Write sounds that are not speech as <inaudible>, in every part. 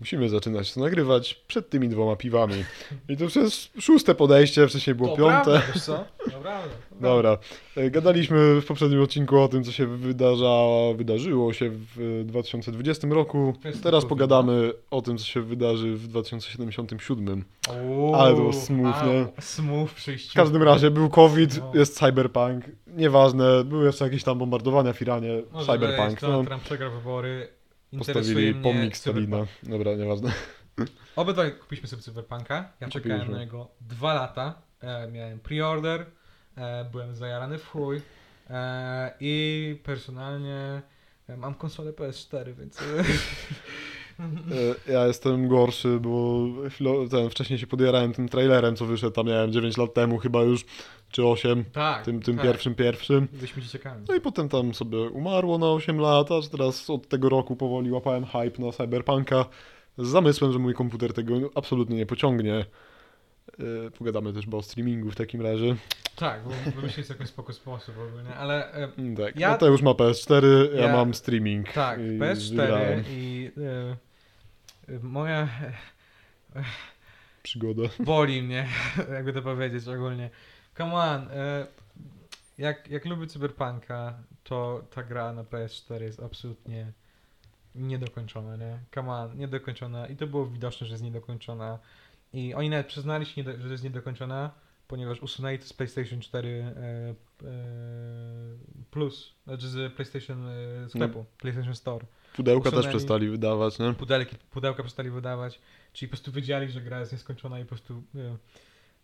musimy zaczynać to nagrywać przed tymi dwoma piwami. I to jest szóste podejście, wcześniej było To piąte. prawda, wiesz co? To prawda. Dobra. E, Gadaliśmy w poprzednim odcinku o tym, co się wydarza, wydarzyło się w 2020 roku. Teraz pogadamy o tym, co się wydarzy w 2077. Uuu, Ale to było nie? Smooth przejściu. W każdym razie był COVID, No. jest cyberpunk, nieważne, były jeszcze jakieś tam bombardowania w Iranie, Może cyberpunk, być, no, Trump przegrał wybory. Postawili pomnik. Stalina. Dobra, nieważne. Obydwaj kupiliśmy sobie Cyberpunka. Ja czekałem na niego dwa lata. E, miałem pre-order. E, byłem zajarany w chuj. E, I personalnie e, mam konsolę PS4, więc... <laughs> E, Ja jestem gorszy, bo ten, wcześniej się podjarałem tym trailerem, co wyszedł tam, miałem 9 lat temu chyba już, czy 8, tak, tym, tym tak. pierwszym pierwszym. Jesteśmy dzieciakami. No i potem tam sobie umarło na 8 lat, aż teraz od tego roku powoli łapałem hype na Cyberpunka z zamysłem, że mój komputer tego absolutnie nie pociągnie. E, Pogadamy też chyba o streamingu w takim razie. Tak, bo wymyślić jakiś spoko sposób ogólnie, ale... Mm, Tak, Ja- Mateusz ma PS4, ja, Ja- mam streaming. tak, i PS4 wygrałem i... E, moja... Przygodę. boli mnie, <laughs> jakby to powiedzieć ogólnie. Come on, e, jak, jak lubię Cyberpunka, to ta gra na PS4 jest absolutnie niedokończona, nie? Come on, niedokończona. I to było widoczne, że jest niedokończona. I oni nawet przyznali się, że jest niedokończona, ponieważ usunęli to z PlayStation 4 e, e, Plus, znaczy z PlayStation e, sklepu, PlayStation Store. Pudełka też Usunęli- przestali wydawać, nie? pudelki, pudełka przestali wydawać, czyli po prostu wiedzieli, że gra jest nieskończona i po prostu nie,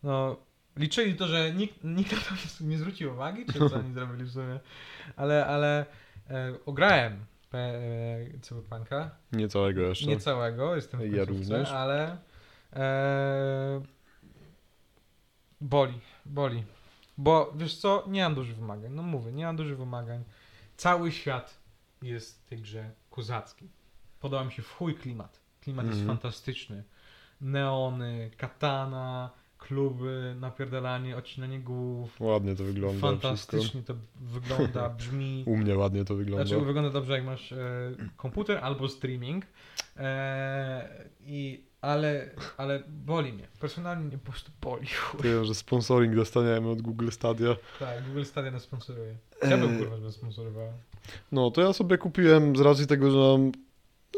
no liczyli to, że nikt, nikt na to nie zwrócił uwagi, czy co oni zrobili w sumie, ale, ale e, ograłem e, e, Cyberpunka, Nie całego jeszcze. nie całego, jestem w Ja również. ale e, boli, boli, bo wiesz co, nie mam dużych wymagań, no mówię, nie mam dużych wymagań, cały świat jest w tej grze kozacki. Podoba mi się w chuj klimat. Klimat jest Mhm. fantastyczny. Neony, katana, kluby, napierdalanie, odcinanie głów. Ładnie to wygląda wszystko. Fantastycznie to wygląda, <laughs> brzmi. U mnie ładnie to wygląda. Znaczy wygląda dobrze jak masz e, komputer albo streaming. E, i, ale, ale boli mnie. Personalnie mnie po prostu boli. Ty, że sponsoring dostaniemy od Google Stadia. Tak, Google Stadia nas sponsoruje. Ja bym kurwa, żeby sponsorowała. No, to ja sobie kupiłem z racji tego, że mam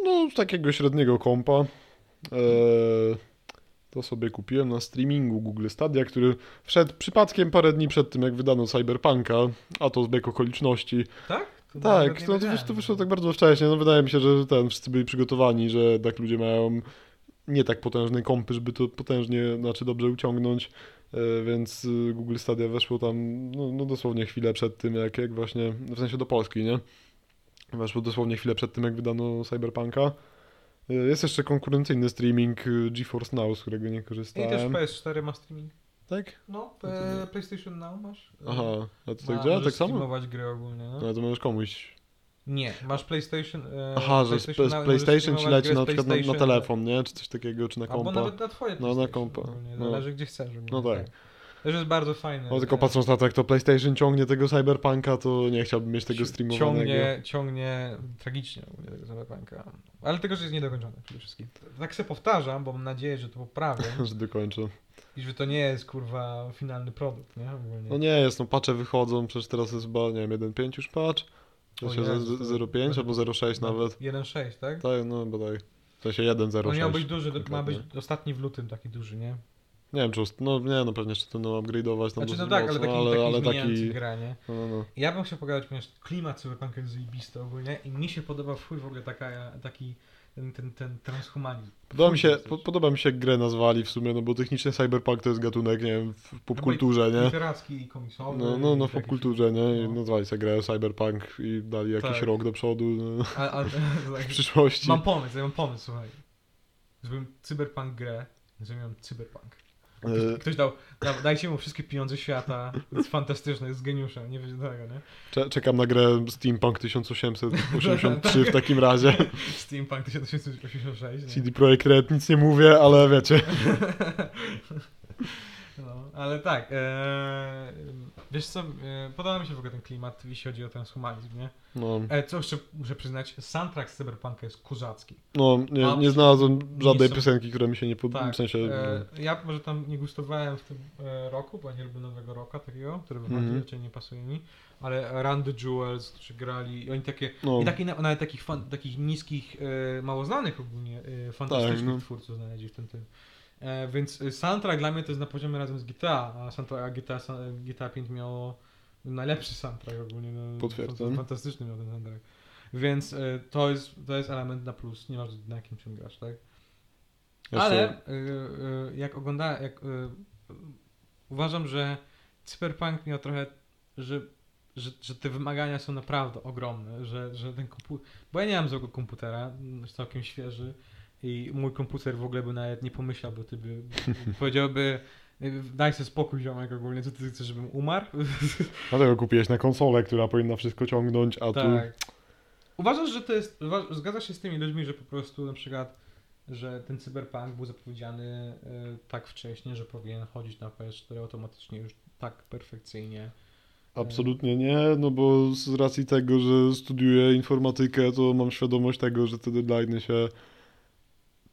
no, takiego średniego kompa. Eee, to sobie kupiłem na streamingu Google Stadia, który wszedł przypadkiem parę dni przed tym, jak wydano Cyberpunka, a to zbieg okoliczności. Tak? To Tak, nie no to, wiesz, to wyszło tak bardzo wcześnie. No wydaje mi się, że ten, wszyscy byli przygotowani, że tak ludzie mają nie tak potężne kompy, żeby to potężnie, znaczy dobrze uciągnąć, e, więc y, Google Stadia weszło tam no, no dosłownie chwilę przed tym, jak, jak właśnie, w sensie do Polski, nie? Weszło dosłownie chwilę przed tym, jak wydano Cyberpunka. E, Jest jeszcze konkurencyjny streaming y, GeForce Now, z którego nie I też korzystałem. PS4 ma streaming. Tak? No, P- PlayStation Now masz. Aha, a to tak działa tak samo? streamować gry ogólnie, no. No to możesz komuś Nie, masz PlayStation. E, Aha, że z, z PlayStation ci leci na przykład na, na PlayStation, telefon, nie? Czy coś takiego, czy na Albo kompa. nawet na twoje No, na PlayStation kompa. No. Zależy gdzie chcesz. No tak. To już jest bardzo fajne. No tylko E, patrząc na to, jak to PlayStation ciągnie tego Cyberpunka, to nie chciałbym mieć tego streamowanego. Ciągnie, ciągnie tragicznie ogólnie tego Cyberpunka. Ale tego, że jest niedokończony przede wszystkim. Tak se powtarzam, bo mam nadzieję, że to poprawię <laughs> że dokończę. i że to nie jest kurwa finalny produkt, nie? Ogólnie. No nie jest, no patche wychodzą, przecież teraz jest chyba, nie wiem, 1.5 już patch? To się Jezu, to- 0.5 albo 0.6 No, nawet. 1.6, tak? Tak, no bodaj. W sensie 1.06. On miał być duży, to ma być ostatni w lutym taki duży, nie? Nie wiem, czy ust- no nie, no pewnie jeszcze to będą upgrade'ować tam Znaczy no tak, ale mocno, taki, ale, taki ale zmieniający taki... gra, nie? No, no, no. Ja bym chciał pogadać, ponieważ klimat Cyberpunka jest zajebisty ogólnie i mi się podoba w chuj w ogóle taka, taki ten, ten, ten transhumanizm. Podoba mi, się, po, podoba mi się jak grę nazwali w sumie, no bo technicznie Cyberpunk to jest gatunek, nie wiem, w popkulturze, nie? Literacki i komiksowy. No, no, no w popkulturze, nie? I no. nazwali sobie grę Cyberpunk i dali jakiś Tak. rok do przodu no, A, a, <laughs> <laughs> w przyszłości. mam pomysł, ja mam pomysł, słuchaj. Zrobiłem Cyberpunk grę, zrobiłem Cyberpunk. E, Ktoś dał, da, dajcie mu wszystkie pieniądze świata, jest fantastyczne, jest geniuszem, nie wiecie tego, nie? cze- Czekam na grę Steampunk 1883 w takim razie. <laughs> Steampunk 1886, nie? CD Projekt Red nic nie mówię, ale wiecie. <laughs> No, ale tak, e, wiesz co, e, podoba mi się w ogóle ten klimat, jeśli chodzi o transhumalizm, nie? No, E, co jeszcze muszę przyznać, soundtrack z Cyberpunka jest kozacki. no nie, nie znalazłem żadnej są- piosenki, która mi się nie podoba. Tak, W sensie, e, ja może tam nie gustowałem w tym e, roku, bo nie lubię nowego roka takiego, który wychodzi, Mhm. raczej nie pasuje mi, ale Run the Jewels, którzy grali, i oni takie, no, i taki, na- nawet takich, fan, takich niskich, e, mało znanych ogólnie, fantastycznych no. twórców znaleźli w tym tym. E, więc e, soundtrack dla mnie to jest na poziomie razem z GTA, a soundtrack GTA, GTA 5 miało najlepszy soundtrack ogólnie. No, Potwierdzam. Fantastyczny miał ten soundtrack. Więc e, to, jest, to jest element na plus, nieważne na jakim czym grasz, tak? jeszcze- Ale y, jak oglądałem, jak, uważam, że Cyberpunk miał trochę, że, że, że te wymagania są naprawdę ogromne, że, że ten komputer, bo ja nie mam złego komputera, mm, całkiem świeży i mój komputer w ogóle by nawet nie pomyślał, bo ty by <laughs> powiedziałby daj sobie spokój ziomek ogólnie, co ty chcesz, żebym umarł? <laughs> Dlatego kupiłeś na konsolę, która powinna wszystko ciągnąć, a tu... Tak. Uważasz, że to jest. Zgadzasz się z tymi ludźmi, że po prostu na przykład, że ten cyberpunk był zapowiedziany y, tak wcześnie, że powinien chodzić na PS4 automatycznie już tak perfekcyjnie. Absolutnie nie, no bo z racji tego, że studiuję informatykę, to mam świadomość tego, że te deadline'y się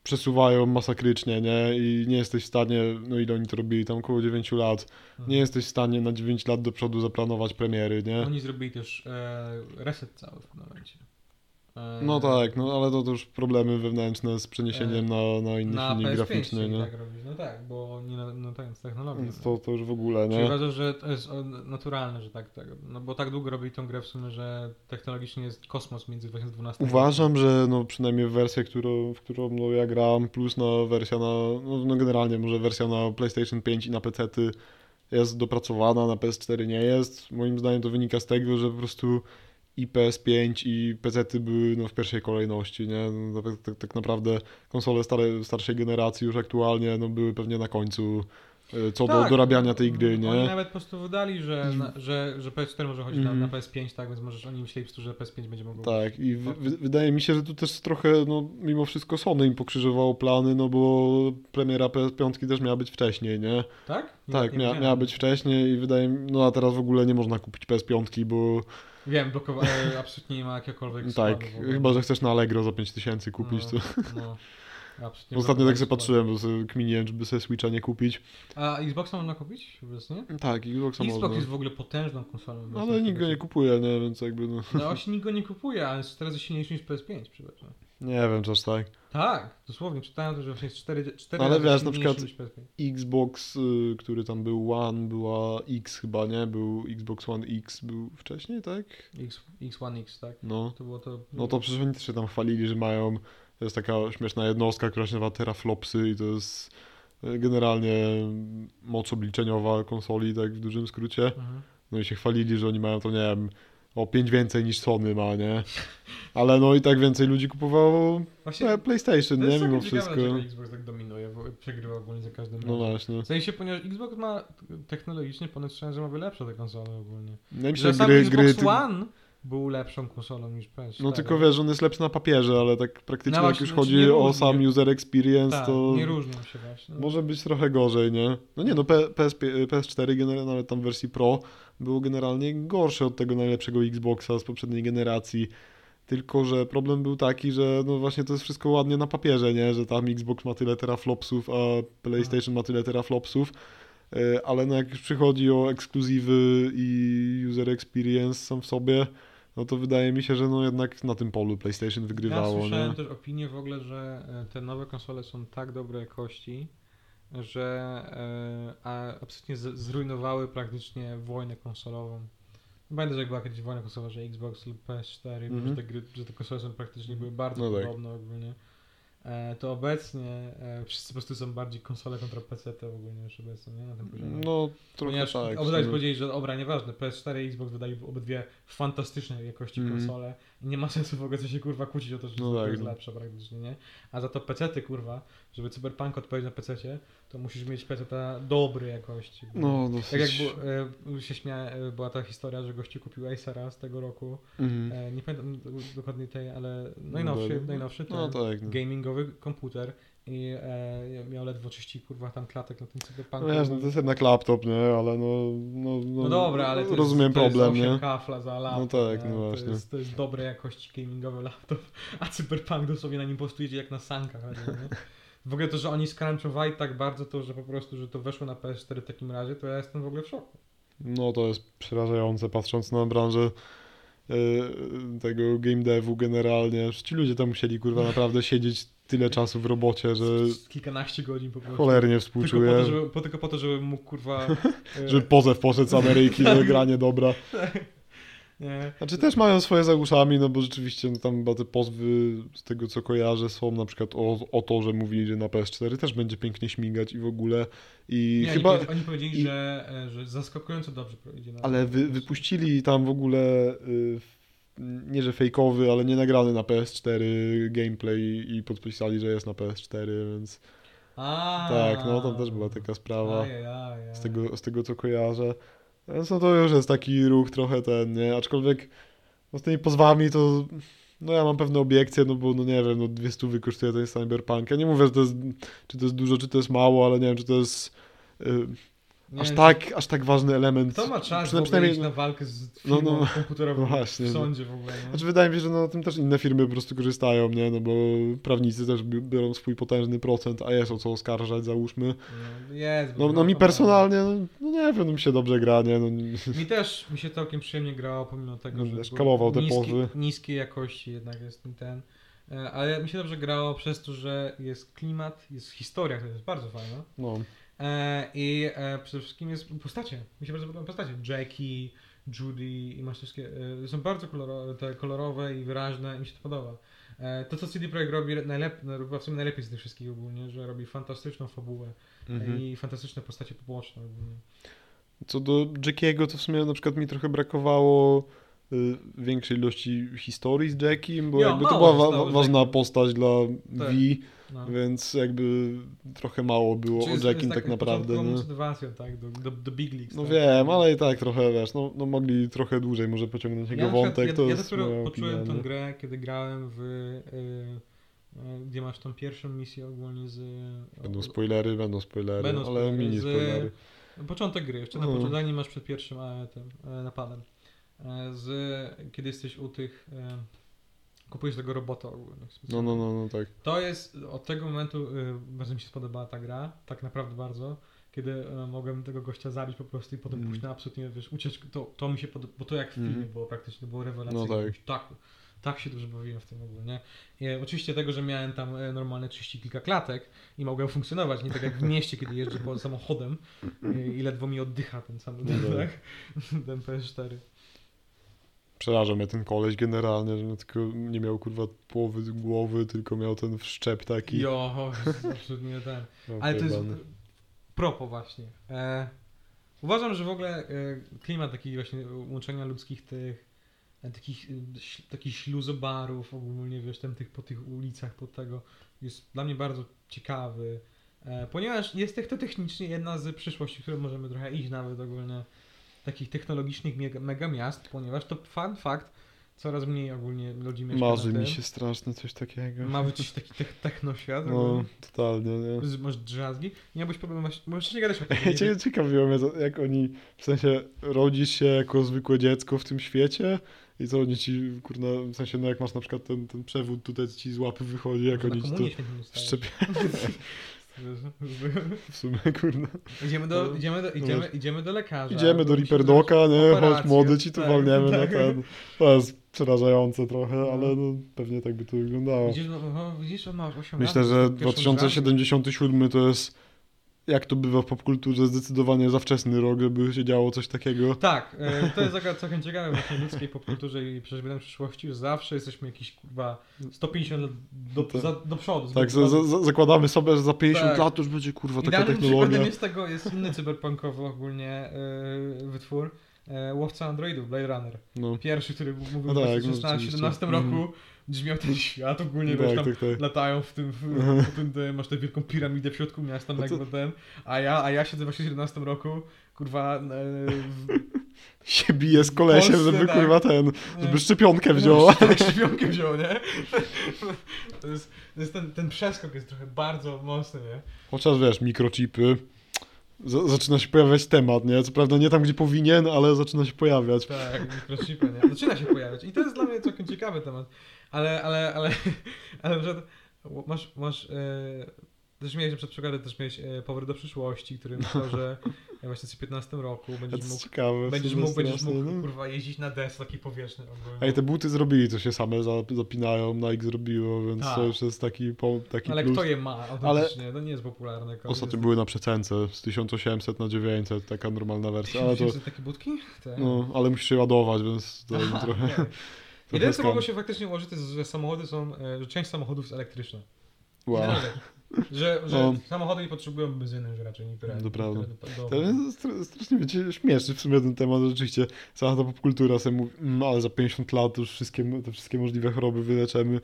przesuwają masakrycznie, nie? I nie jesteś w stanie, no ile oni to robili, tam około 9 lat, Mhm. nie jesteś w stanie na 9 lat do przodu zaplanować premiery, nie? Oni zrobili też e, reset cały w pewnym momencie. E, No tak, no ale to, to już problemy wewnętrzne z przeniesieniem na, na inny Na silnik PS5 graficzny, nie? tak robić. No tak, bo nie na, no tak, z technologią. Więc to, to już w ogóle, Czyli nie? uważasz, że to jest naturalne, że tak tego. No bo tak długo robili tą grę w sumie, że technologicznie jest kosmos między 2012 a Uważam, że no przynajmniej wersja, którą, w którą no, ja gram, plus na wersja na, no, no generalnie może wersja na PlayStation 5 i na PC jest dopracowana, na PS4 nie jest. Moim zdaniem to wynika z tego, że po prostu i PS5 i PC były no, w pierwszej kolejności, nie? No, tak, tak, tak naprawdę konsole stare, starszej generacji już aktualnie no, były pewnie na końcu e, co do Tak, dorabiania tej gry, Oni nie? nawet po prostu wydali, że, na, że, że PS4 może chodzić Mhm. na, na PS5, tak, więc możesz oni myśleli że PS5 będzie mogło. Tak, i w, w, wydaje mi się, że tu też trochę, no mimo wszystko Sony im pokrzyżowało plany, no bo premiera PS5 też miała być wcześniej, nie? Tak? Nie- tak, nie mia, miała być wcześniej i wydaje mi no a teraz w ogóle nie można kupić PS5, bo Wiem, blokowa- e, <laughs> absolutnie nie ma jakiegokolwiek tak, chyba, że chcesz na Allegro za 5000 kupić, no, to No, absolutnie ostatnio tak sobie patrzyłem, bo sobie kminiłem, żeby sobie Switcha nie kupić. A Xboxa można kupić obecnie? Tak, Xboxa Xbox można, jest w ogóle potężną konsolą. obecnie ale nikt go nie kupuje, nie? Więc jakby no, No właśnie nikt go nie kupuje, ale jest teraz silniejszy niż PS5, przepraszam. Nie wiem, czy aż tak. Tak, dosłownie, czytałem to, że właśnie jest 4, 4 Ale wiesz, na przykład- niż PS5. Xbox, y, który tam był One, była X chyba, nie? Był Xbox One X, był wcześniej, tak? X, X1 X, tak? No. To było to... No to przecież oni też się tam chwalili, że mają, to jest taka śmieszna jednostka, która się nazywa teraflopsy i to jest e, generalnie moc obliczeniowa konsoli, tak w dużym skrócie. Mhm. No i się chwalili, że oni mają to, nie wiem, o 5 więcej niż Sony ma, nie? Ale no i tak więcej ludzi kupowało Właśnie e, PlayStation, nie? Mimo wszystko. dlaczego Xbox tak dominuje, bo przegrywa ogólnie za każdym No razem. właśnie. W sensie, ponieważ Xbox ma technologicznie ponad szczerze ma lepsze te konsole ogólnie. Mi się, Że że sam gry, Xbox gry, One był lepszą konsolą niż PS4. no tylko wiesz, on jest lepszy na papierze, ale tak praktycznie No jak już znaczy chodzi o sam user experience, tak, to... nie różnią się właśnie. Może być trochę gorzej, nie? No nie, no PS, PS4 generalnie nawet tam w wersji Pro było generalnie gorsze od tego najlepszego Xboxa z poprzedniej generacji. Tylko, że problem był taki, że no właśnie to jest wszystko ładnie na papierze, nie? Że tam Xbox ma tyle teraflopsów, a PlayStation ma tyle teraflopsów. E, Ale no jak już przychodzi o ekskluzywy i user experience sam w sobie, no to wydaje mi się, że no jednak na tym polu PlayStation wygrywało, ja słyszałem nie? też opinię w ogóle, że e, te nowe konsole są tak dobrej jakości, że e, a absolutnie zrujnowały praktycznie wojnę konsolową. Pamiętasz jak była kiedyś wojna konsolowa, że Xbox lub PS4, Mhm. że, te gry, że te konsole są praktycznie były bardzo No tak. podobne ogólnie. E, to obecnie e, wszyscy po prostu są bardziej konsole kontra PC to ogólnie już obecnie, nie? Na tym poziomie. No trochę Ponieważ tak. w obydwaj sumie. powiedzieli, że dobra, nieważne, PS4 i Xbox wydali obydwie fantastycznej jakości Mhm. konsole i nie ma sensu w ogóle co się kurwa kłócić o to, że No to tak, jest no. lepsze praktycznie, nie? A za to PC-ty kurwa, żeby Cyberpunk odpowiedzieć na PC-cie, to musisz mieć PC dobrej jakości. No, Tak jak dosyć... było, e, się śmia, e, była ta historia, że gościu kupił Acera z tego roku, Mhm. e, nie pamiętam dokładnie tej, ale No najnowszy, dobra. najnowszy ten No tak. No. gamingowy komputer i e, miał ledwo 30 kurwa tam klatek na tym cyberpunku. No wiesz, no to jest jednak laptop, nie? Ale no... No, no, No dobra, ale to rozumiem jest, to problem, jest 8 nie? kafla za laptop. No tak, nie? no właśnie. To jest, to jest dobrej jakości gamingowy laptop, <laughs> a Cyberpunk dosłownie na nim postuje jak na sankach. Nie? W ogóle to, że oni scrunchowali tak bardzo to, że po prostu, że to weszło na PS4 w takim razie, to ja jestem w ogóle w szoku. No to jest przerażające, patrząc na branżę e, tego game devu generalnie. Ci ludzie tam musieli, kurwa, naprawdę siedzieć tyle czasu w robocie, że Kilkanaście godzin po prostu. cholernie Tylko po, współczuję. to, żeby, po, tylko po to, żeby mógł kurwa... <laughs> e, Żeby pozew poszedł z Ameryki, że granie dobra. <laughs> nie, Znaczy też mają swoje za uszami, no bo rzeczywiście no, tam chyba te pozwy z tego co kojarzę są na przykład o, o to, że mówili, że na PS4 też będzie pięknie śmigać i w ogóle i nie chyba... oni powiedzieli, i- że, e, że zaskakująco dobrze idzie na Ale wy, wypuścili tam w ogóle y, nie że fejkowy, ale nie nagrany na PS4 gameplay i podpisali, że jest na PS4, więc A, tak, no tam też była taka sprawa z tego, z tego co kojarzę. Więc no to już jest taki ruch trochę ten, nie? Aczkolwiek no z tymi pozwami to no ja mam pewne obiekcje, no bo no nie wiem, no dwie stówy kosztuje ten Cyberpunk. Ja nie mówię, że to jest, czy to jest dużo, czy to jest mało, ale nie wiem, czy to jest y, Nie aż wiem, tak, aż tak ważny element. Kto ma czas Przyna- w ogóle iść na walkę z No, firmą no, komputerową no właśnie, w no. sądzie w ogóle? Znaczy wydaje mi się, że no, tym też inne firmy po prostu korzystają, nie? No bo prawnicy też bi- biorą swój potężny procent, a jest o co oskarżać, załóżmy. No, jest, No, no mi personalnie, no, no nie wiem, no mi się dobrze gra, nie? No, Mi też mi się całkiem przyjemnie grało, pomimo tego, No, że kalował te niski, pozy. niskiej jakości jednak jest ten, ten. E, Ale mi się dobrze grało przez to, że jest klimat, jest historia, która jest bardzo fajna. no. E, I e, przede wszystkim jest postacie. Mi się bardzo podobają postacie. Jackie, Judy i masz wszystkie. E, są bardzo kolorowe, te kolorowe i wyraźne i mi się to podoba. To, co CD Projekt robi najlepiej, no, w sumie najlepiej z tych wszystkich ogólnie, że robi fantastyczną fabułę Mhm. i fantastyczne postacie poboczne ogólnie. Co do Jackiego, to w sumie na przykład mi trochę brakowało większej ilości historii z Jackiem, bo Jo, jakby to była wa- z ważna postać dla Tak. V, No. więc jakby trochę mało było Czy o Jackiem jest tak naprawdę. początkową Nie? motywacją, tak, do, do, do Big Leagues. No tak. wiem, ale i tak trochę, wiesz, no, no mogli trochę dłużej może pociągnąć jego ja, przykład- wątek, ja, to ja jest dopiero moja poczułem opinia, tę grę, kiedy grałem w... Y, y, gdzie masz tą pierwszą misję ogólnie z... Będą spoilery, będą spoilery, Będą ale spoilery, mini z- spoilery. Początek gry, jeszcze na No. początku, masz przed pierwszym e, tym, e, napadem. E, z, kiedy jesteś u tych... E, kupujesz tego robota ogólnie. No, no, no, no, tak. To jest od tego momentu y, bardzo mi się spodobała ta gra, tak naprawdę bardzo, kiedy y, mogłem tego gościa zabić po prostu i potem Mm. pójść na absolutnie, wiesz, ucieczkę, to, to mi się podoba, bo to jak w filmie Mhm. było praktycznie, to było rewelacyjne. No tak. tak. Tak się dobrze bawiłem w tym ogólnie. I, e, oczywiście tego, że miałem tam e, normalne 30 kilka klatek i mogłem funkcjonować, nie tak jak w <laughs> mieście, kiedy jeżdżę po samochodem e, i ledwo mi oddycha ten sam, No tak. tak? <laughs> ten PS4. Przeraża mnie ten koleś generalnie, że tylko nie miał kurwa połowy głowy, tylko miał ten wszczep taki. Jo, <laughs> absolutnie ten. No, Ale to jest pojebany. propo właśnie. E, uważam, że w ogóle e, klimat takiego właśnie łączenia ludzkich tych e, takich, e, takich śluzobarów ogólnie, wiesz, tam tych po tych ulicach, po tego jest dla mnie bardzo ciekawy. Ponieważ jest to technicznie jedna z przyszłości, którą możemy trochę iść nawet ogólnie takich technologicznych mega, mega miast, ponieważ to fun fact, coraz mniej ogólnie ludzi mieszka Marzy mi się strasznie coś takiego. Ma być taki te- technoświat. No, totalnie, nie? Masz drzazgi? Nie miałbyś problemu, masz- możesz nie gadać o <laughs> tym. Ciekawiło mnie, jak oni, w sensie, rodzisz się jako zwykłe dziecko w tym świecie i co oni ci, kurna, w sensie, no jak masz na przykład ten, ten przewód tutaj ci z łapy wychodzi, jak oni ci to wszczepiają <laughs> <laughs> w sumie, kurna. Idziemy do, No, idziemy do, idziemy, idziemy do lekarza. Idziemy do Riperdoka, nie? Chodź młody, ci tu Tak, walniemy na tak. ten. To jest przerażające trochę, No. ale no, pewnie tak by to wyglądało. Widzisz, no, no, widzisz, on ma 8 Myślę, lat, że to pierwszą drzazgę. 2077 to jest, jak to bywa w popkulturze, zdecydowanie za wczesny rok, żeby się działo coś takiego. Tak, e, to jest akurat całkiem ciekawe właśnie w ludzkiej popkulturze i przeżywaniu przyszłości, że zawsze jesteśmy jakieś kurwa 150 lat do, Tak. za, do przodu. Tak, za, za, zakładamy sobie, że za 50 Tak. lat już będzie kurwa taka Idealnym technologia. przykładem jest tego, jest inny cyberpunkowy ogólnie e, wytwór, e, Łowca Androidów, Blade Runner. No, Pierwszy, który mówił No w tak, no 16 rzeczywiście. 17 roku, Mhm. brzmiał ten świat ogólnie, wiesz, tak, tam tak, tak. latają w tym, w, po tym masz tę wielką piramidę w środku miasta, No jakby ten, a ja, a ja siedzę właśnie w 17 roku, kurwa, e, w, <laughs> się bije z kolesiem, Polsce, żeby tak. kurwa ten, żeby szczepionkę wziął. Tak, <laughs> szczepionkę wziął, nie? <laughs> To jest, to jest ten, ten przeskok jest trochę bardzo mocny, nie? Chociaż wiesz, mikrochipy. Zaczyna się pojawiać temat, nie? Co prawda nie tam, gdzie powinien, ale zaczyna się pojawiać. Tak, mikrochipy, nie? Zaczyna się pojawiać. I to jest dla mnie całkiem ciekawy temat. Ale, ale, ale, <laughs> ale przykład masz, masz e, też miałeś na przykład przykłady, też miałeś e, Powrót do przyszłości, który <laughs> myślał, że w 2015 roku będziesz mógł, ciekawe. będziesz mógł, będziesz mógł no. kurwa jeździć na desce takiej powietrznej ogólnie. Ej, te buty zrobili, to się same za- zapinają, Nike zrobiło, więc Tak. to już jest taki, taki Ale plus. kto je ma autentycznie? To nie jest popularne. Ostatnio jest... były na przecence z 1800 na 900, taka normalna wersja, ale to, takie budki? Tak. no, ale musisz się ładować, więc to Aha, trochę... <laughs> trochę Jedyne co mogło się faktycznie ułożyć, to jest, że samochody są, e, że część samochodów jest elektryczna. Wow. Że, że No. samochody nie potrzebują benzyny już raczej niektóre. To prawda. To jest str- strasznie wiecie, śmieszny w sumie ten temat, rzeczywiście. Cała ta popkultura sobie mówi, mm, ale za 50 lat już wszystkie, te wszystkie możliwe choroby wyleczymy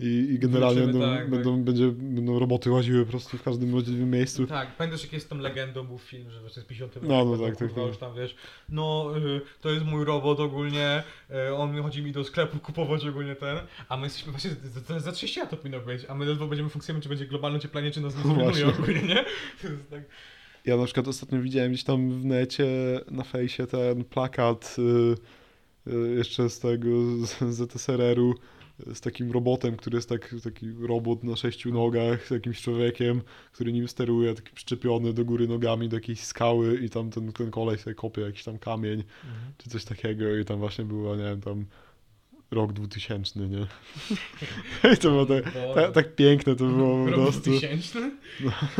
i, i generalnie będą, tak, będą, będzie, będą roboty łaziły po prostu w każdym możliwym miejscu. Tak, pamiętasz jak jest tą legendą był film, że właśnie z 50 No, no tak, tak, tak. już tam wiesz, no y, to jest mój robot ogólnie, y, on chodzi mi do sklepu kupować ogólnie ten, a my jesteśmy właśnie, to, to za 30 lat to powinno być, a my ledwo będziemy funkcjonować, czy będzie globalne cieplenie, czy nas nie zrujnuje ogólnie, nie? <laughs> To jest tak... Ja na przykład ostatnio widziałem gdzieś tam w necie, na fejsie ten plakat y, y, jeszcze z tego, z ZSRR-u, z takim robotem, który jest tak, taki robot na sześciu nogach, z jakimś człowiekiem, który nim steruje, taki przyczepiony do góry nogami do jakiejś skały i tam ten, ten koleś sobie kopie jakiś tam kamień, czy coś takiego i tam właśnie było, nie wiem, tam rok 2000, nie? I <laughs> to było tak, tak, tak piękne to było po Rok prostu. 2000?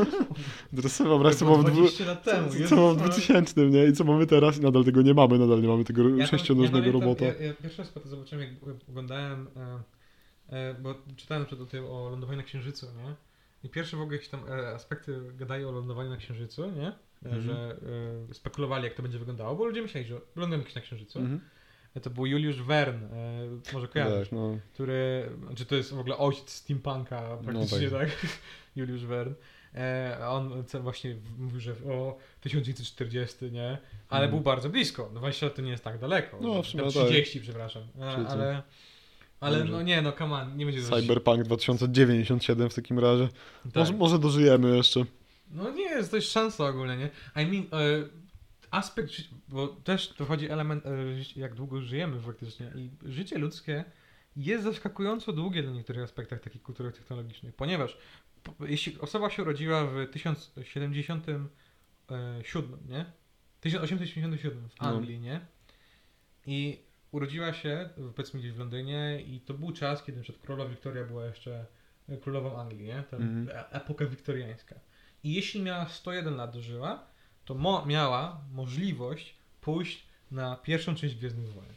<laughs> Teraz sobie wyobraź, co było w dwu- 20 lat co, temu. co, co w Maria. 2000, nie? I co mamy teraz? I nadal tego nie mamy, nadal nie mamy tego Ja sześcionożnego ja robota. Ja, ja pierwszy raz to zobaczyłem, jak oglądałem, e, e, bo czytałem przed o tym o lądowaniu na Księżycu, nie? I pierwsze w ogóle jakieś tam e, aspekty gadają o lądowaniu na Księżycu, nie? E, Mhm. Że e, spekulowali, jak to będzie wyglądało, bo ludzie myśleli, że lądujemy kiedyś na Księżycu. Mhm. E, To był Juliusz Verne, e, może kojarzysz, Tak, no. który, znaczy to jest w ogóle ojciec steampunka praktycznie, tak. tak? <laughs> Juliusz Verne. E, on właśnie mówił, że o 1940, nie? Ale Mhm. był bardzo blisko. No 20 lat to nie jest tak daleko. No, w sumie tak. 30, przepraszam. E, ale, ale no nie, no come on, nie będzie Cyberpunk 2097 w takim razie. Tak. Może, może dożyjemy jeszcze. No nie, jest to jest szansa ogólnie, nie? I mean, e, aspekt, bo też to chodzi element, e, jak długo żyjemy faktycznie i życie ludzkie jest zaskakująco długie na niektórych aspektach takich kulturowych, technologicznych, ponieważ po- jeśli osoba się urodziła w 1077, nie? 1877 w No. Anglii, nie? I urodziła się, w- powiedzmy gdzieś w Londynie i to był czas, kiedy przykład królowa Wiktoria była jeszcze e, królową Anglii, nie? Ten, Mhm. e- Epoka wiktoriańska. I jeśli miała 101 lat dożyła, to mo- miała możliwość pójść na pierwszą część Gwiezdnych Wojen.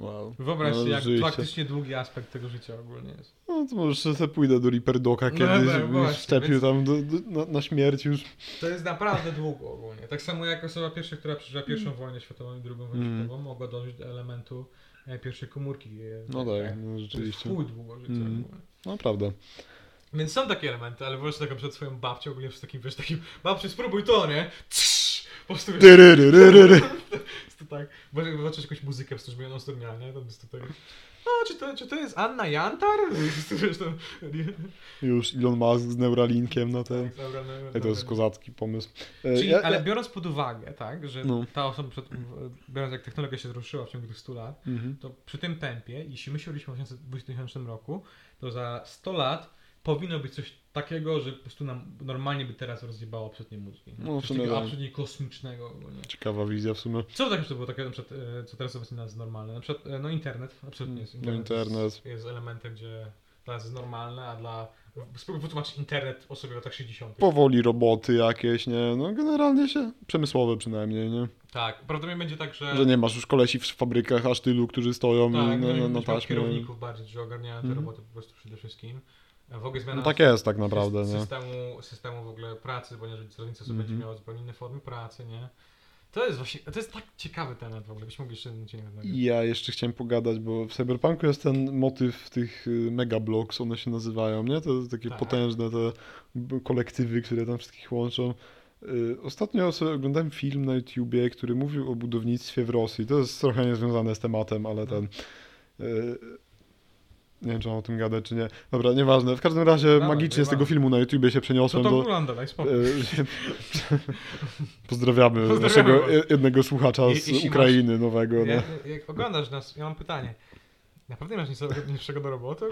Wow. Wyobraź No, sobie, jak rzeczywiście. faktycznie długi aspekt tego życia ogólnie jest. No to może sobie pójdę do Reaper Doka No, kiedyś, no, żeby właśnie, szczepił tam do, do, na, na śmierć już. To jest naprawdę długo ogólnie. Tak samo jak osoba pierwsza, która przeżyła pierwszą wojnę światową i drugą wojnę Mm. światową, mogła dążyć do elementu e, pierwszej komórki. No e, tak, no To jest rzeczywiście. długo życia Mm. ogólnie. No prawda. Więc są takie elementy, ale wyobraź taką przed swoją babcią, ogólnie z takim, wiesz, takim, babciu spróbuj to, nie? Csz, po prostu, wiesz, to tak, zobaczysz jakąś muzykę, żeby ją osturniała, nie? To jest to tak, no, czy to, czy to jest Anna Jantar? <laughs> Wiesz, Już Elon Musk z Neuralinkiem na ten. Tak, dobra, no, Ej, to jest kozacki pomysł. E, Czyli, ja- ale ja- biorąc pod uwagę, tak, że No. ta osoba, przed, biorąc jak technologia się zruszyła w ciągu tych 100 lat, Mhm. to przy tym tempie, jeśli my się urodziliśmy w 2000 roku, to za 100 lat powinno być coś takiego, że po prostu nam normalnie by teraz rozjebało przednie mózgi. No, coś takiego tak. absolutnie kosmicznego. ogólnie. Ciekawa wizja w sumie. Co tak, to było takie, na przykład, e, co teraz obecnie jest normalne? Na przykład, e, no internet, absolutnie jest. No, internet. Jest, jest elementem, gdzie dla nas jest normalne, a dla... Spróbuj wytłumaczyć internet osobie w latach 60. Powoli roboty jakieś, nie? No generalnie się, przemysłowe przynajmniej, nie? Tak, prawdopodobnie będzie tak, że... Że nie masz już kolesi w fabrykach aż tylu, którzy stoją Tak, na, no, na, na, na, na taśmie. kierowników bardziej, że ogarniają te Mhm. roboty po prostu przede wszystkim. W ogóle zmiana No tak jest tak naprawdę, syst- nie? systemu, systemu w ogóle pracy, ponieważ celownica sobie Mhm. będzie miała zupełnie inne formy pracy, nie? To jest właśnie, to jest tak ciekawy temat w ogóle, byśmy mogli jeszcze jeden. I Ja jeszcze chciałem pogadać, bo w Cyberpunku jest ten motyw tych y, megablocks, one się nazywają, nie? To takie Tak. potężne te kolektywy, które tam wszystkich łączą. Y, Ostatnio sobie oglądałem film na YouTubie, który mówił o budownictwie w Rosji. To jest trochę niezwiązane z tematem, ale ten. Nie wiem, czy mam o tym gadać, czy nie. Dobra, nieważne. W każdym razie Dawaj, magicznie z tego filmu na YouTubie się przeniosłem to do. ogląda, daj spokój. y, Pozdrawiamy, Pozdrawiamy naszego was. je- jednego słuchacza Je- z jeśli Ukrainy nowego. No. Jak, jak oglądasz nas, ja mam pytanie. Naprawdę masz nic niższego do roboty?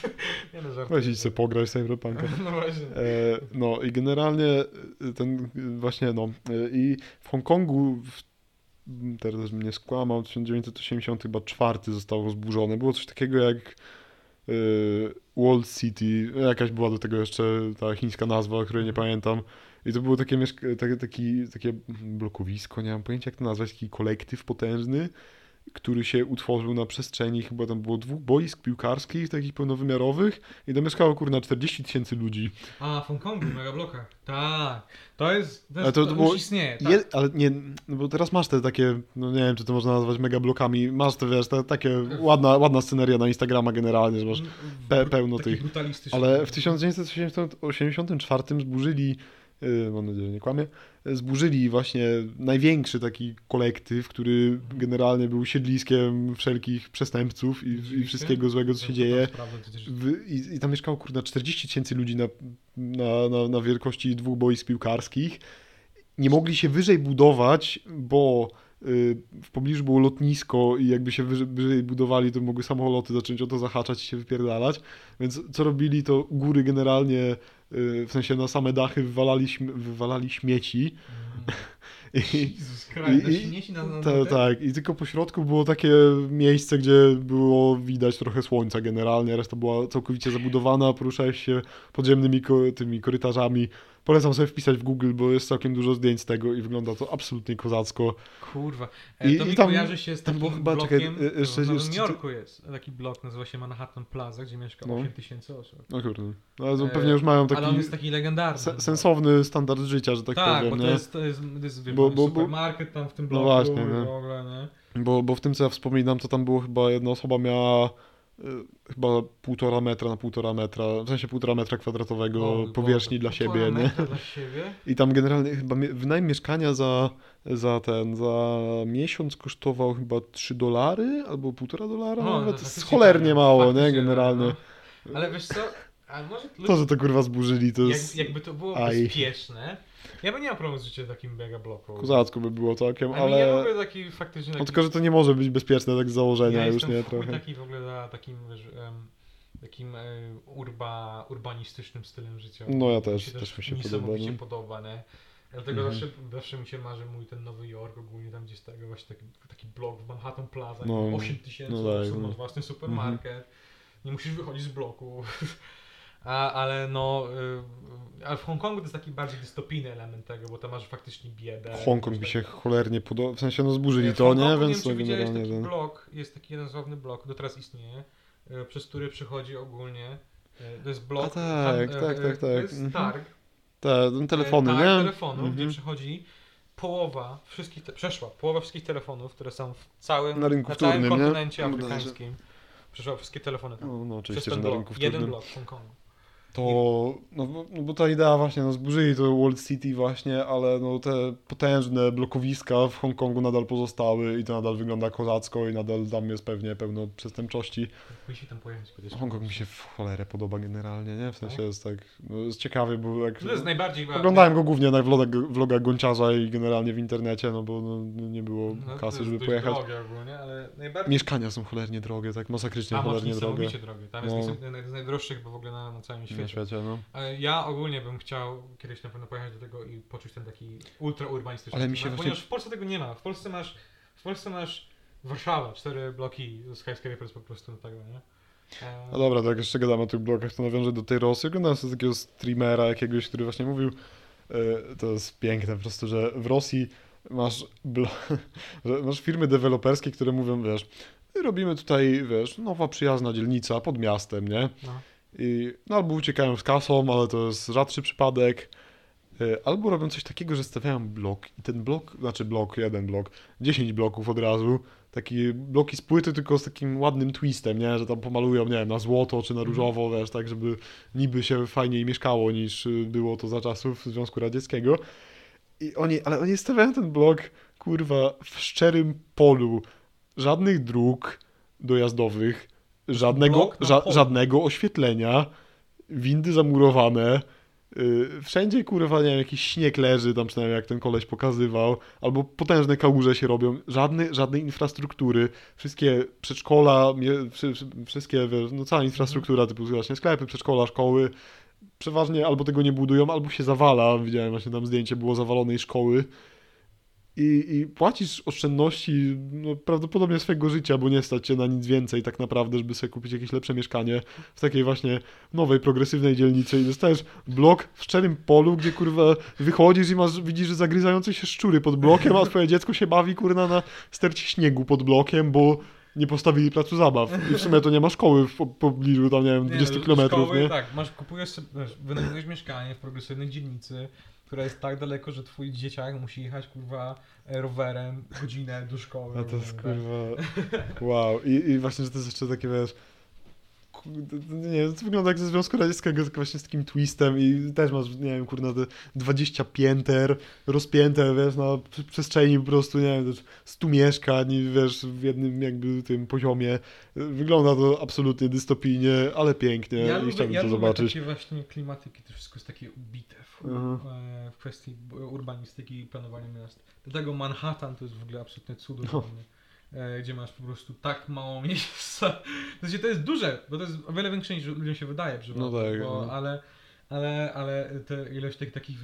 <laughs> nie no, żartuję. Weź idź sobie pograć Cyberpunka. <laughs> No właśnie. E, no i generalnie e, ten e, właśnie no e, i w Hongkongu w, m, teraz mnie skłamał, w 1984 zostało zburzone. Było coś takiego jak e, Wall City, jakaś była do tego jeszcze ta chińska nazwa, której nie pamiętam. I to było takie, takie, taki, takie blokowisko, nie mam pojęcia jak to nazwać, taki kolektyw potężny, który się utworzył na przestrzeni, chyba tam było dwóch boisk piłkarskich, takich pełnowymiarowych i tam mieszkało kurna 40 tysięcy ludzi. A, w Hongkongu, w megablokach. Tak. To jest, to, jest, to- to, to było- już istnieje. Tak. Je, ale nie, no bo teraz masz te takie, no nie wiem, czy to można nazwać megablokami, masz te, wiesz, te, takie ładna, ładna sceneria na Instagrama generalnie, że masz, pe- pełno tych. ale w 1984 zburzyli, mam nadzieję, że nie kłamie, zburzyli właśnie największy taki kolektyw, który generalnie był siedliskiem wszelkich przestępców i, i wszystkiego złego, co się dzieje. i, I tam mieszkało kurde 40 tysięcy ludzi na, na, na, na wielkości dwóch boisk piłkarskich. Nie mogli się wyżej budować, bo y, w pobliżu było lotnisko i jakby się wyżej, wyżej budowali, to mogły samoloty zacząć o to zahaczać i się wypierdalać. Więc co robili, to góry generalnie, y, w sensie na same dachy wywalali, wywalali śmieci. <laughs> I, Jezus Christ, I- i- na, na, ta, tak, i tylko po środku było takie miejsce, gdzie było widać trochę słońca generalnie, reszta była całkowicie zabudowana, poruszałeś się podziemnymi ko tymi korytarzami. Polecam sobie wpisać w Google, bo jest całkiem dużo zdjęć z tego i wygląda to absolutnie kozacko. Kurwa. E, I- to i mi tam- kojarzy się z tam takim chyba, blokiem, czekaj, jeszcze- w Nowym jeszcze- Jorku jest taki blok, nazywa się Manhattan Plaza, gdzie mieszka No. 8 tysięcy osób. No kurde, no, E, pewnie już mają taki Ale on jest taki legendarny. se sensowny standard życia, że tak, Tak, powiem, bo nie? to jest, to jest, to jest wiesz, Bo- bo, supermarket tam w tym No bloku właśnie, i nie? w ogóle, nie? Bo, bo w tym, co ja wspominam, to tam było chyba jedna osoba miała chyba półtora metra na półtora metra, w sensie półtora metra kwadratowego O, powierzchni dla siebie, nie? dla siebie? I tam generalnie chyba wynajem mieszkania za, za ten, za miesiąc kosztował chyba 3 dolary albo półtora dolara O, nawet. faktycznie cholernie mało, nie? faktycznie Generalnie. no. Ale wiesz co, a może To, że to kurwa zburzyli, to jak, jest... jakby to było Aj. bezpieczne, ja bym nie miał problemu z życiem takim mega bloku. Kozacko by było całkiem, Ale... Ja ale... ogóle taki faktycznie... No Taki... tylko, że to nie może być bezpieczne tak z założenia ja już, nie? Trochę. taki w ogóle za takim, wiesz, em, takim e, urba, urbanistycznym stylem życia. No ja Mi też- się też mi się podoba, niesamowicie nie? podoba, nie? Dlatego Mhm. zawsze, zawsze mi się marzy mój ten Nowy Jork, ogólnie tam gdzieś tego właśnie taki, taki blok w Manhattan Plaza, No, 8 tysięcy no tak, osób, no. Mhm. masz własny supermarket, nie musisz wychodzić z bloku. <laughs> A, ale no, y, ale w Hongkongu to jest taki bardziej dystopijny element tego, bo tam masz faktycznie biedę. Hongkong mi tak- się cholernie podoba, w sensie no zburzyli to, nie? Więc wiem, to czy widziałeś generalnie... taki blok, jest taki jeden sławny blok, do teraz istnieje, y, przez który przychodzi ogólnie, y, to jest blok, A tak, han- tak, y, tak, To tak, jest mhm. targ, Te, ten telefony, e, nie? targ telefonów, Mhm. gdzie przychodzi połowa wszystkich, te, przeszła połowa wszystkich telefonów, które są w całym, Na rynku całym wtórnym, nie? kontynencie No, afrykańskim. Przeszła wszystkie telefony tam. No, no oczywiście, że na blok, rynku jeden wtórnym. blok w Hongkongu. To, no, bo- no bo ta idea właśnie, no zburzyli to Wall City właśnie, ale no te potężne blokowiska w Hongkongu nadal pozostały i to nadal wygląda kozacko i nadal tam jest pewnie pełno przestępczości. Musi tam pojechać kiedyś. Hongkong mi się w cholerę podoba generalnie, nie? W sensie Tak? jest tak, no jest ciekawy, bo jak... To jest najbardziej... Oglądałem go głównie na vlogach, vlogach Gonciarza i generalnie w internecie, no bo no, nie było No, kasy, żeby pojechać. Drogie ogólnie, ale najbardziej... Mieszkania są cholernie drogie, tak masakrycznie A, cholernie drogie drogie. Tam jest No. jeden z najdroższych chyba w ogóle na, na całym na świecie. świecie, no. Ale ja ogólnie bym chciał kiedyś na pewno pojechać do tego i poczuć ten taki ultra urbanistyczny Ale mi klimat, się właśnie- Ponieważ w Polsce tego nie ma. W Polsce masz, w Polsce masz Warszawa, cztery bloki z skyscrapers po prostu do tego, nie? E, No dobra, to jak jeszcze gadamy o tych blogach, to nawiążę do tej Rosji. Oglądałem sobie takiego streamera jakiegoś, który właśnie mówił, e, to jest piękne po prostu, że w Rosji masz, <laughs> masz firmy deweloperskie, które mówią, wiesz, robimy tutaj, wiesz, nowa przyjazna dzielnica pod miastem, nie? no. I, no albo uciekają z kasą, ale to jest rzadszy przypadek. E, Albo robią coś takiego, że stawiają blok i ten blok, znaczy blok, jeden blok, 10 bloków od razu, takie bloki z płyty, tylko z takim ładnym twistem, nie? Że tam pomalują, nie wiem, na złoto czy na różowo, wiesz, tak, żeby niby się fajniej mieszkało niż y, było to za czasów Związku Radzieckiego. I oni, ale oni stawiają ten blok, kurwa, w szczerym polu. Żadnych dróg dojazdowych, żadnego, ża- żadnego oświetlenia, windy zamurowane. Yy, wszędzie kurwa, nie wiem, jakiś śnieg leży, tam przynajmniej jak ten koleś pokazywał, albo potężne kałuże się robią, Żadny, żadnej infrastruktury, wszystkie przedszkola, wszystkie, no cała infrastruktura, typu właśnie sklepy, przedszkola, szkoły, przeważnie albo tego nie budują, albo się zawala, widziałem właśnie tam zdjęcie, było zawalonej szkoły i, i płacisz oszczędności no, prawdopodobnie swojego życia, bo nie stać cię na nic więcej tak naprawdę, żeby sobie kupić jakieś lepsze mieszkanie w takiej właśnie nowej, progresywnej dzielnicy i dostajesz blok w szczerym polu, gdzie kurwa wychodzisz i masz, widzisz, że zagryzające się szczury pod blokiem, a twoje dziecko się bawi kurna na stercie śniegu pod blokiem, bo nie postawili placu zabaw. I w sumie to nie ma szkoły w po- pobliżu, tam nie wiem, 20 no, kilometrów, szkoły, nie? Tak, masz, kupujesz wiesz, wynajmujesz mieszkanie w progresywnej dzielnicy, która jest tak daleko, że twój dzieciak musi jechać, kurwa, e, rowerem godzinę do szkoły. A to jest tak. kurwa. <laughs> Wow. I, I właśnie, że to jest jeszcze takie wiesz. Nie to wygląda jak ze Związku Radzieckiego, tylko właśnie z takim twistem i też masz, nie wiem, kurna, te 20 pięter rozpięte, wiesz, na przestrzeni po prostu, nie wiem, też 100 mieszkań, wiesz, w jednym jakby tym poziomie. Wygląda to absolutnie dystopijnie, ale pięknie Ja i lubię, chciałbym ja to lubię zobaczyć. takie właśnie klimatyki, to wszystko jest takie ubite w, Mhm. e, w kwestii urbanistyki i planowania miast. Dlatego Manhattan to jest w ogóle absolutnie cudowne. No. E, gdzie masz po prostu tak mało miejsca. <laughs> W sensie to jest duże, bo to jest o wiele większe niż ludziom się wydaje przy No tak, bo, no. ale, ale, ale te ilość tych, takich,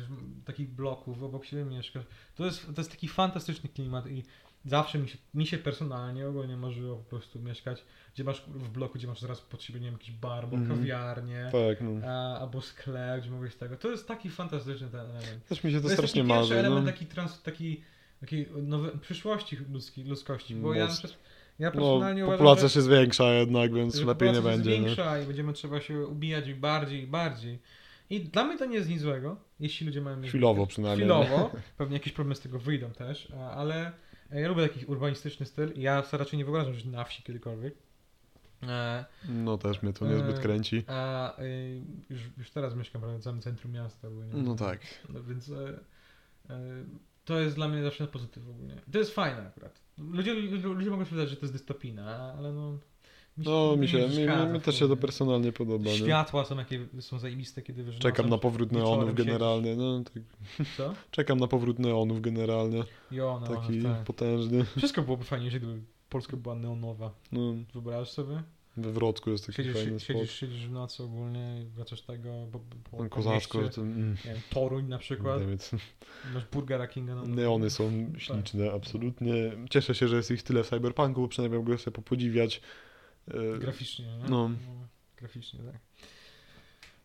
takich bloków obok siebie mieszkasz, to jest, to jest taki fantastyczny klimat i zawsze mi się, mi się personalnie ogólnie marzyło po prostu mieszkać, gdzie masz w bloku, gdzie masz zaraz pod siebie, nie wiem, jakiś bar, albo Mhm. kawiarnię, Tak, no. a, albo sklep, gdzie mogłeś tego. To jest taki fantastyczny ten element. Też mi się to, To jest strasznie taki pierwszy marzy. element No. taki, trans, taki, takiej nowej przyszłości ludzkiej, ludzkości, bo ja, Moc- przez- ja No, personalnie uważam, populacja że, się zwiększa jednak, więc lepiej nie populacja się będzie. Nie? zwiększa i będziemy trzeba się ubijać bardziej i bardziej. I dla mnie to nie jest nic złego, jeśli ludzie mają... Chwilowo przynajmniej. Chwilowo, pewnie jakieś problemy z tego wyjdą też, ale ja lubię taki urbanistyczny styl i ja sobie raczej nie wyobrażam żyć na wsi kiedykolwiek. E, No też mnie to niezbyt Eee, kręci. A już, już teraz mieszkam prawie w samym centrum miasta. Bo nie, No tak. No, więc e, e, to jest dla mnie zawsze pozytyw ogólnie. To jest fajne akurat. Ludzie, ludzie, mogą się wydawać, że to jest dystopijne, ale no... No to mi nie się, mi, mi w też się to personalnie podoba. Nie? Światła są jakie są zajebiste, kiedy wiesz, Czekam na powrót neonów generalnie. No, tak. Co? Czekam na powrót neonów generalnie. Jo, no, Taki tak. potężny. Wszystko byłoby fajnie, jeżeli gdyby Polska była neonowa. No, Wyobrażasz sobie? we Wrocku jest taki Siedzisz, fajny siedzisz, spot. siedzisz w nocy ogólnie wracasz tego po, po, No, po kozacko. mieście. To, mm, Nie wiem, Toruń na przykład. nie wiem, Masz Burgera Kinga na neony są śliczne, absolutnie. Cieszę się, że jest ich tyle w Cyberpunku, bo przynajmniej mogę sobie popodziwiać. E, Graficznie, nie? No. Graficznie, tak.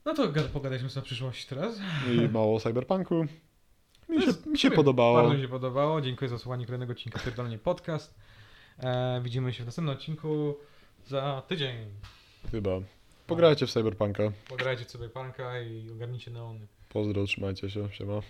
No to gad- pogadaliśmy sobie o przyszłości teraz. I mało Cyberpunku. Mi się, mi się podobało. Bardzo mi się podobało. Dziękuję za słuchanie kolejnego odcinka Pierdolnie Podcast. E, widzimy się w następnym odcinku za tydzień. Chyba. Pograjcie w Cyberpunka. Pograjcie sobie panka i ogarnijcie neony. Pozdro, trzymajcie się, siema.